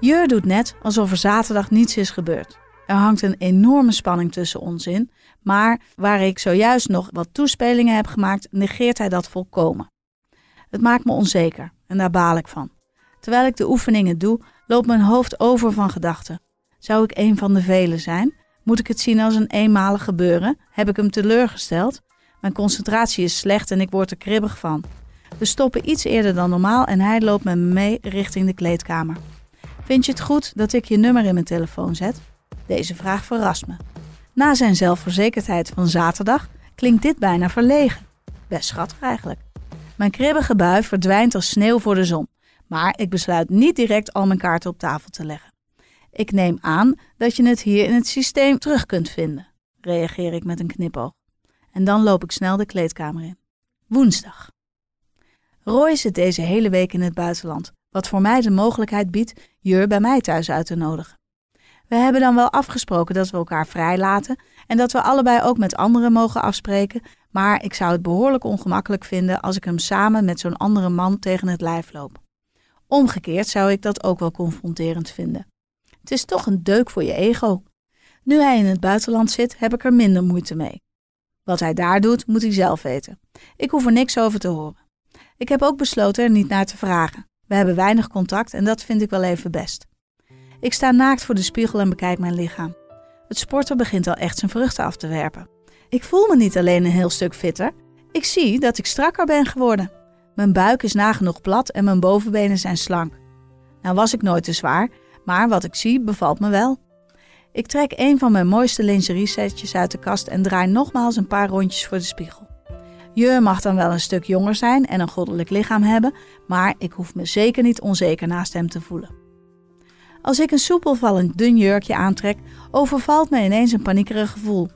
Jur doet net alsof er zaterdag niets is gebeurd. Er hangt een enorme spanning tussen ons in, maar waar ik zojuist nog wat toespelingen heb gemaakt, negeert hij dat volkomen. Het maakt me onzeker en daar baal ik van. Terwijl ik de oefeningen doe, loopt mijn hoofd over van gedachten. Zou ik een van de velen zijn? Moet ik het zien als een eenmalig gebeuren? Heb ik hem teleurgesteld? Mijn concentratie is slecht en ik word er kribbig van. We stoppen iets eerder dan normaal en hij loopt met me mee richting de kleedkamer. Vind je het goed dat ik je nummer in mijn telefoon zet? Deze vraag verrast me. Na zijn zelfverzekerdheid van zaterdag klinkt dit bijna verlegen. Best schattig eigenlijk. Mijn kribbige bui verdwijnt als sneeuw voor de zon, maar ik besluit niet direct al mijn kaarten op tafel te leggen. Ik neem aan dat je het hier in het systeem terug kunt vinden, reageer ik met een knipoog. En dan loop ik snel de kleedkamer in. Woensdag. Roy zit deze hele week in het buitenland, wat voor mij de mogelijkheid biedt Jur bij mij thuis uit te nodigen. We hebben dan wel afgesproken dat we elkaar vrijlaten en dat we allebei ook met anderen mogen afspreken, maar ik zou het behoorlijk ongemakkelijk vinden als ik hem samen met zo'n andere man tegen het lijf loop. Omgekeerd zou ik dat ook wel confronterend vinden. Het is toch een deuk voor je ego. Nu hij in het buitenland zit, heb ik er minder moeite mee. Wat hij daar doet, moet hij zelf weten. Ik hoef er niks over te horen. Ik heb ook besloten er niet naar te vragen. We hebben weinig contact en dat vind ik wel even best. Ik sta naakt voor de spiegel en bekijk mijn lichaam. Het sporten begint al echt zijn vruchten af te werpen. Ik voel me niet alleen een heel stuk fitter, ik zie dat ik strakker ben geworden. Mijn buik is nagenoeg plat en mijn bovenbenen zijn slank. Nou was ik nooit te zwaar, maar wat ik zie bevalt me wel. Ik trek een van mijn mooiste lingerie setjes uit de kast en draai nogmaals een paar rondjes voor de spiegel. Je mag dan wel een stuk jonger zijn en een goddelijk lichaam hebben, maar ik hoef me zeker niet onzeker naast hem te voelen. Als ik een soepelvallend dun jurkje aantrek, overvalt me ineens een paniekerig gevoel.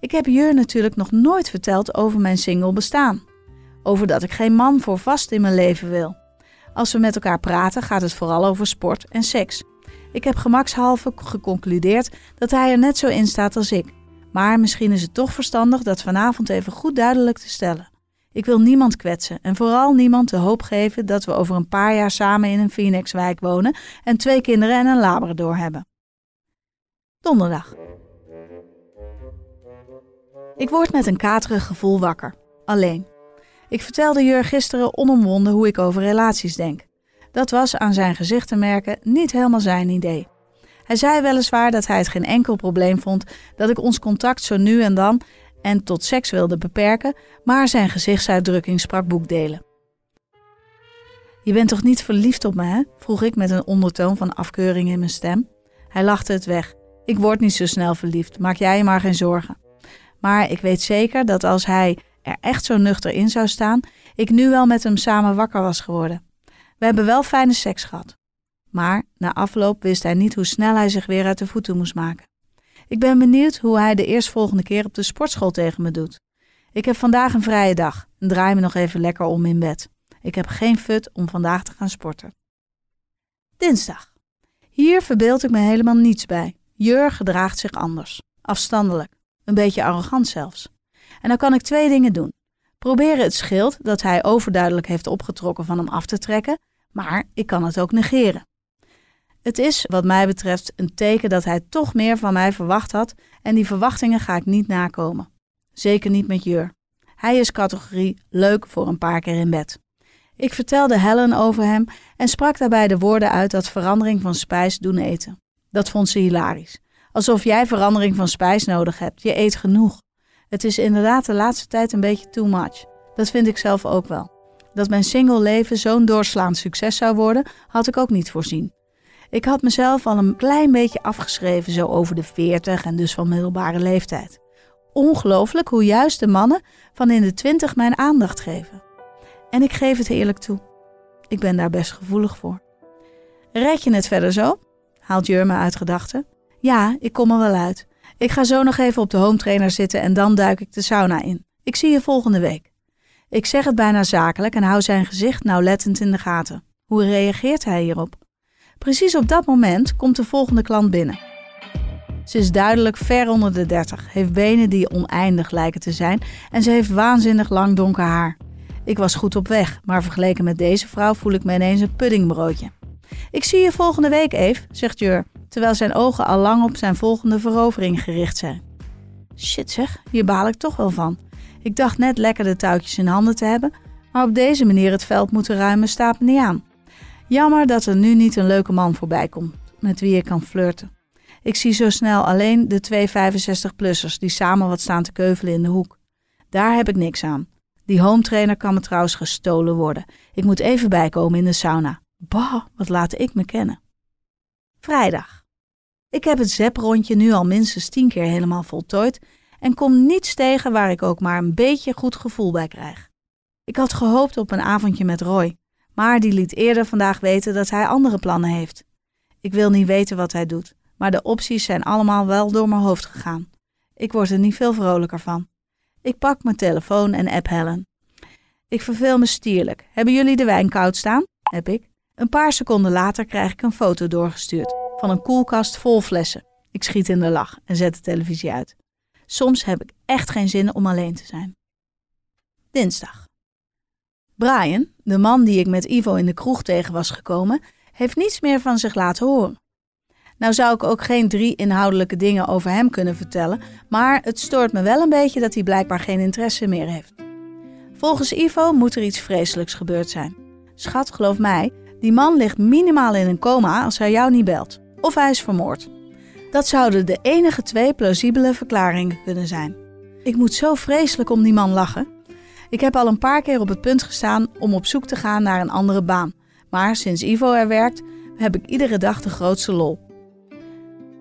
Ik heb Jur natuurlijk nog nooit verteld over mijn single bestaan. Over dat ik geen man voor vast in mijn leven wil. Als we met elkaar praten, gaat het vooral over sport en seks. Ik heb gemakshalve geconcludeerd dat hij er net zo in staat als ik. Maar misschien is het toch verstandig dat vanavond even goed duidelijk te stellen. Ik wil niemand kwetsen en vooral niemand de hoop geven dat we over een paar jaar samen in een Phoenixwijk wonen en twee kinderen en een labrador hebben. Donderdag. Ik word met een katerig gevoel wakker, alleen. Ik vertelde Jur gisteren onomwonden hoe ik over relaties denk. Dat was aan zijn gezicht te merken niet helemaal zijn idee. Hij zei weliswaar dat hij het geen enkel probleem vond dat ik ons contact zo nu en dan en tot seks wilde beperken, maar zijn gezichtsuitdrukking sprak boekdelen. Je bent toch niet verliefd op me, hè? vroeg ik met een ondertoon van afkeuring in mijn stem. Hij lachte het weg. Ik word niet zo snel verliefd, maak jij je maar geen zorgen. Maar ik weet zeker dat als hij er echt zo nuchter in zou staan, ik nu wel met hem samen wakker was geworden. We hebben wel fijne seks gehad. Maar na afloop wist hij niet hoe snel hij zich weer uit de voeten moest maken. Ik ben benieuwd hoe hij de eerstvolgende keer op de sportschool tegen me doet. Ik heb vandaag een vrije dag en draai me nog even lekker om in bed. Ik heb geen fut om vandaag te gaan sporten. Dinsdag. Hier verbeeld ik me helemaal niets bij. Jur gedraagt zich anders. Afstandelijk. Een beetje arrogant zelfs. En dan kan ik twee dingen doen. Proberen het schild dat hij overduidelijk heeft opgetrokken van hem af te trekken, maar ik kan het ook negeren. Het is, wat mij betreft, een teken dat hij toch meer van mij verwacht had en die verwachtingen ga ik niet nakomen. Zeker niet met Jur. Hij is categorie leuk voor een paar keer in bed. Ik vertelde Helen over hem en sprak daarbij de woorden uit dat verandering van spijs doen eten. Dat vond ze hilarisch. Alsof jij verandering van spijs nodig hebt. Je eet genoeg. Het is inderdaad de laatste tijd een beetje too much. Dat vind ik zelf ook wel. Dat mijn single leven zo'n doorslaand succes zou worden, had ik ook niet voorzien. Ik had mezelf al een klein beetje afgeschreven, zo over de 40 en dus van middelbare leeftijd. Ongelooflijk hoe juist de mannen van in de 20 mijn aandacht geven. En ik geef het eerlijk toe. Ik ben daar best gevoelig voor. Red je het verder zo? haalt Jur me uit gedachten. Ja, ik kom er wel uit. Ik ga zo nog even op de home trainer zitten en dan duik ik de sauna in. Ik zie je volgende week. Ik zeg het bijna zakelijk en hou zijn gezicht nauwlettend in de gaten. Hoe reageert hij hierop? Precies op dat moment komt de volgende klant binnen. Ze is duidelijk ver onder de 30, heeft benen die oneindig lijken te zijn en ze heeft waanzinnig lang donker haar. Ik was goed op weg, maar vergeleken met deze vrouw voel ik me ineens een puddingbroodje. Ik zie je volgende week, Eve, zegt Jur, terwijl zijn ogen al lang op zijn volgende verovering gericht zijn. Shit zeg, hier baal ik toch wel van. Ik dacht net lekker de touwtjes in handen te hebben, maar op deze manier het veld moeten ruimen staat me niet aan. Jammer dat er nu niet een leuke man voorbij komt met wie ik kan flirten. Ik zie zo snel alleen de twee 65-plussers die samen wat staan te keuvelen in de hoek. Daar heb ik niks aan. Die home trainer kan me trouwens gestolen worden. Ik moet even bijkomen in de sauna. Bah, wat laat ik me kennen. Vrijdag. Ik heb het zeprondje nu al minstens tien keer helemaal voltooid en kom niets tegen waar ik ook maar een beetje goed gevoel bij krijg. Ik had gehoopt op een avondje met Roy, maar die liet eerder vandaag weten dat hij andere plannen heeft. Ik wil niet weten wat hij doet, maar de opties zijn allemaal wel door mijn hoofd gegaan. Ik word er niet veel vrolijker van. Ik pak mijn telefoon en app Helen. Ik verveel me stierlijk. Hebben jullie de wijn koud staan? Heb ik. Een paar seconden later krijg ik een foto doorgestuurd van een koelkast vol flessen. Ik schiet in de lach en zet de televisie uit. Soms heb ik echt geen zin om alleen te zijn. Dinsdag. Brian, de man die ik met Ivo in de kroeg tegen was gekomen, heeft niets meer van zich laten horen. Nou zou ik ook geen drie inhoudelijke dingen over hem kunnen vertellen, maar het stoort me wel een beetje dat hij blijkbaar geen interesse meer heeft. Volgens Ivo moet er iets vreselijks gebeurd zijn. Schat, geloof mij, die man ligt minimaal in een coma als hij jou niet belt. Of hij is vermoord. Dat zouden de enige twee plausibele verklaringen kunnen zijn. Ik moet zo vreselijk om die man lachen. Ik heb al een paar keer op het punt gestaan om op zoek te gaan naar een andere baan. Maar sinds Ivo er werkt, heb ik iedere dag de grootste lol.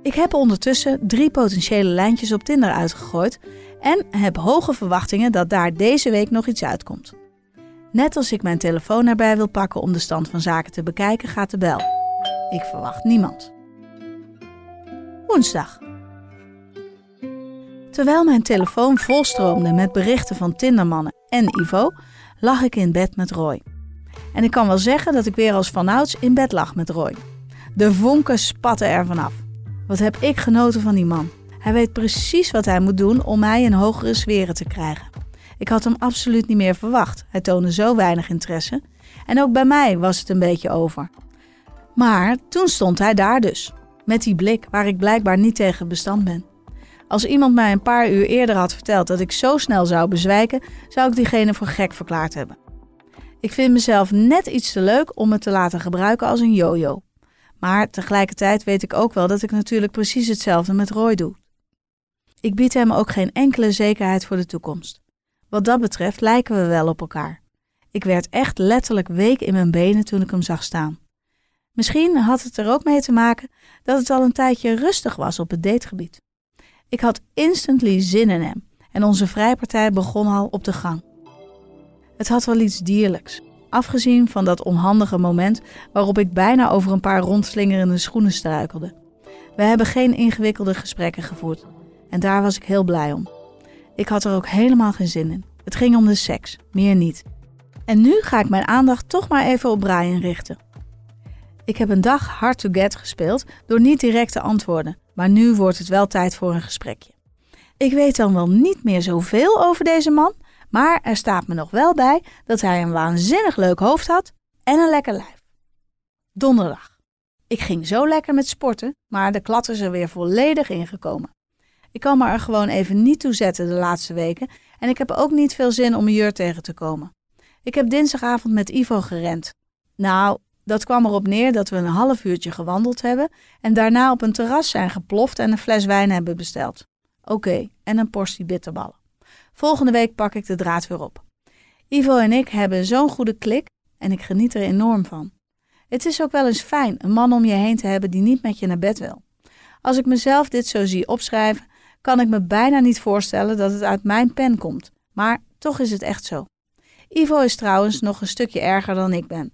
Ik heb ondertussen drie potentiële lijntjes op Tinder uitgegooid en heb hoge verwachtingen dat daar deze week nog iets uitkomt. Net als ik mijn telefoon erbij wil pakken om de stand van zaken te bekijken, gaat de bel. Ik verwacht niemand. Woensdag. Terwijl mijn telefoon volstroomde met berichten van Tindermannen en Ivo, lag ik in bed met Roy. En ik kan wel zeggen dat ik weer als vanouds in bed lag met Roy. De vonken spatten er vanaf. Wat heb ik genoten van die man. Hij weet precies wat hij moet doen om mij in hogere sferen te krijgen. Ik had hem absoluut niet meer verwacht. Hij toonde zo weinig interesse. En ook bij mij was het een beetje over. Maar toen stond hij daar dus. Met die blik waar ik blijkbaar niet tegen bestand ben. Als iemand mij een paar uur eerder had verteld dat ik zo snel zou bezwijken, zou ik diegene voor gek verklaard hebben. Ik vind mezelf net iets te leuk om me te laten gebruiken als een yo-yo. Maar tegelijkertijd weet ik ook wel dat ik natuurlijk precies hetzelfde met Roy doe. Ik bied hem ook geen enkele zekerheid voor de toekomst. Wat dat betreft lijken we wel op elkaar. Ik werd echt letterlijk week in mijn benen toen ik hem zag staan. Misschien had het er ook mee te maken dat het al een tijdje rustig was op het dategebied. Ik had instantly zin in hem en onze vrijpartij begon al op de gang. Het had wel iets dierlijks, afgezien van dat onhandige moment waarop ik bijna over een paar rondslingerende schoenen struikelde. We hebben geen ingewikkelde gesprekken gevoerd en daar was ik heel blij om. Ik had er ook helemaal geen zin in. Het ging om de seks, meer niet. En nu ga ik mijn aandacht toch maar even op Brian richten. Ik heb een dag hard to get gespeeld door niet direct te antwoorden, maar nu wordt het wel tijd voor een gesprekje. Ik weet dan wel niet meer zoveel over deze man, maar er staat me nog wel bij dat hij een waanzinnig leuk hoofd had en een lekker lijf. Donderdag. Ik ging zo lekker met sporten, maar de klat is er weer volledig ingekomen. Ik kan me er gewoon even niet toe zetten de laatste weken en ik heb ook niet veel zin om een jur tegen te komen. Ik heb dinsdagavond met Ivo gerend. Nou, dat kwam erop neer dat we een half uurtje gewandeld hebben en daarna op een terras zijn geploft en een fles wijn hebben besteld. Oké, en een portie bitterballen. Volgende week pak ik de draad weer op. Ivo en ik hebben zo'n goede klik en ik geniet er enorm van. Het is ook wel eens fijn een man om je heen te hebben die niet met je naar bed wil. Als ik mezelf dit zo zie opschrijven, kan ik me bijna niet voorstellen dat het uit mijn pen komt. Maar toch is het echt zo. Ivo is trouwens nog een stukje erger dan ik ben.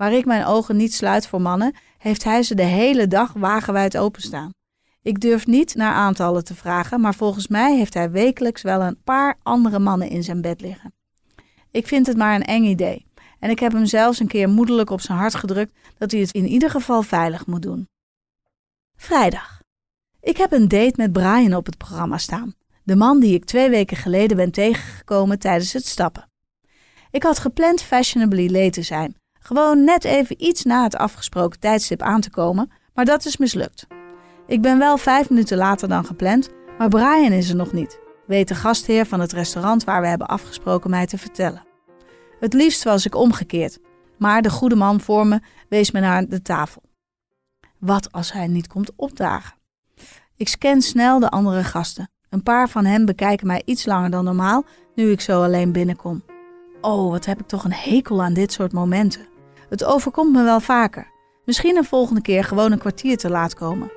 Waar ik mijn ogen niet sluit voor mannen, heeft hij ze de hele dag wagenwijd openstaan. Ik durf niet naar aantallen te vragen, maar volgens mij heeft hij wekelijks wel een paar andere mannen in zijn bed liggen. Ik vind het maar een eng idee. En ik heb hem zelfs een keer moedelijk op zijn hart gedrukt dat hij het in ieder geval veilig moet doen. Vrijdag. Ik heb een date met Brian op het programma staan. De man die ik twee weken geleden ben tegengekomen tijdens het stappen. Ik had gepland fashionably late te zijn. Gewoon net even iets na het afgesproken tijdstip aan te komen, maar dat is mislukt. Ik ben wel vijf minuten later dan gepland, maar Brian is er nog niet, weet de gastheer van het restaurant waar we hebben afgesproken mij te vertellen. Het liefst was ik omgekeerd, maar de goede man voor me wees me naar de tafel. Wat als hij niet komt opdagen? Ik scan snel de andere gasten. Een paar van hen bekijken mij iets langer dan normaal nu ik zo alleen binnenkom. Oh, wat heb ik toch een hekel aan dit soort momenten. Het overkomt me wel vaker. Misschien een volgende keer gewoon een kwartier te laat komen.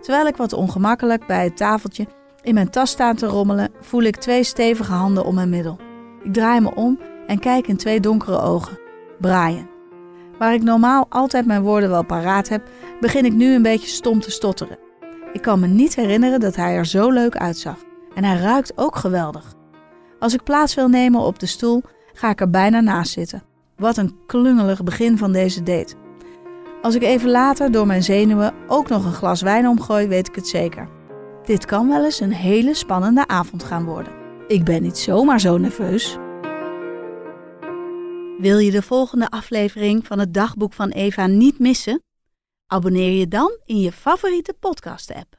Terwijl ik wat ongemakkelijk bij het tafeltje in mijn tas sta te rommelen, voel ik twee stevige handen om mijn middel. Ik draai me om en kijk in twee donkere ogen. Brian. Waar ik normaal altijd mijn woorden wel paraat heb, begin ik nu een beetje stom te stotteren. Ik kan me niet herinneren dat hij er zo leuk uitzag. En hij ruikt ook geweldig. Als ik plaats wil nemen op de stoel, ga ik er bijna naast zitten. Wat een klungelig begin van deze date. Als ik even later door mijn zenuwen ook nog een glas wijn omgooi, weet ik het zeker. Dit kan wel eens een hele spannende avond gaan worden. Ik ben niet zomaar zo nerveus. Wil je de volgende aflevering van het dagboek van Eva niet missen? Abonneer je dan in je favoriete podcast-app.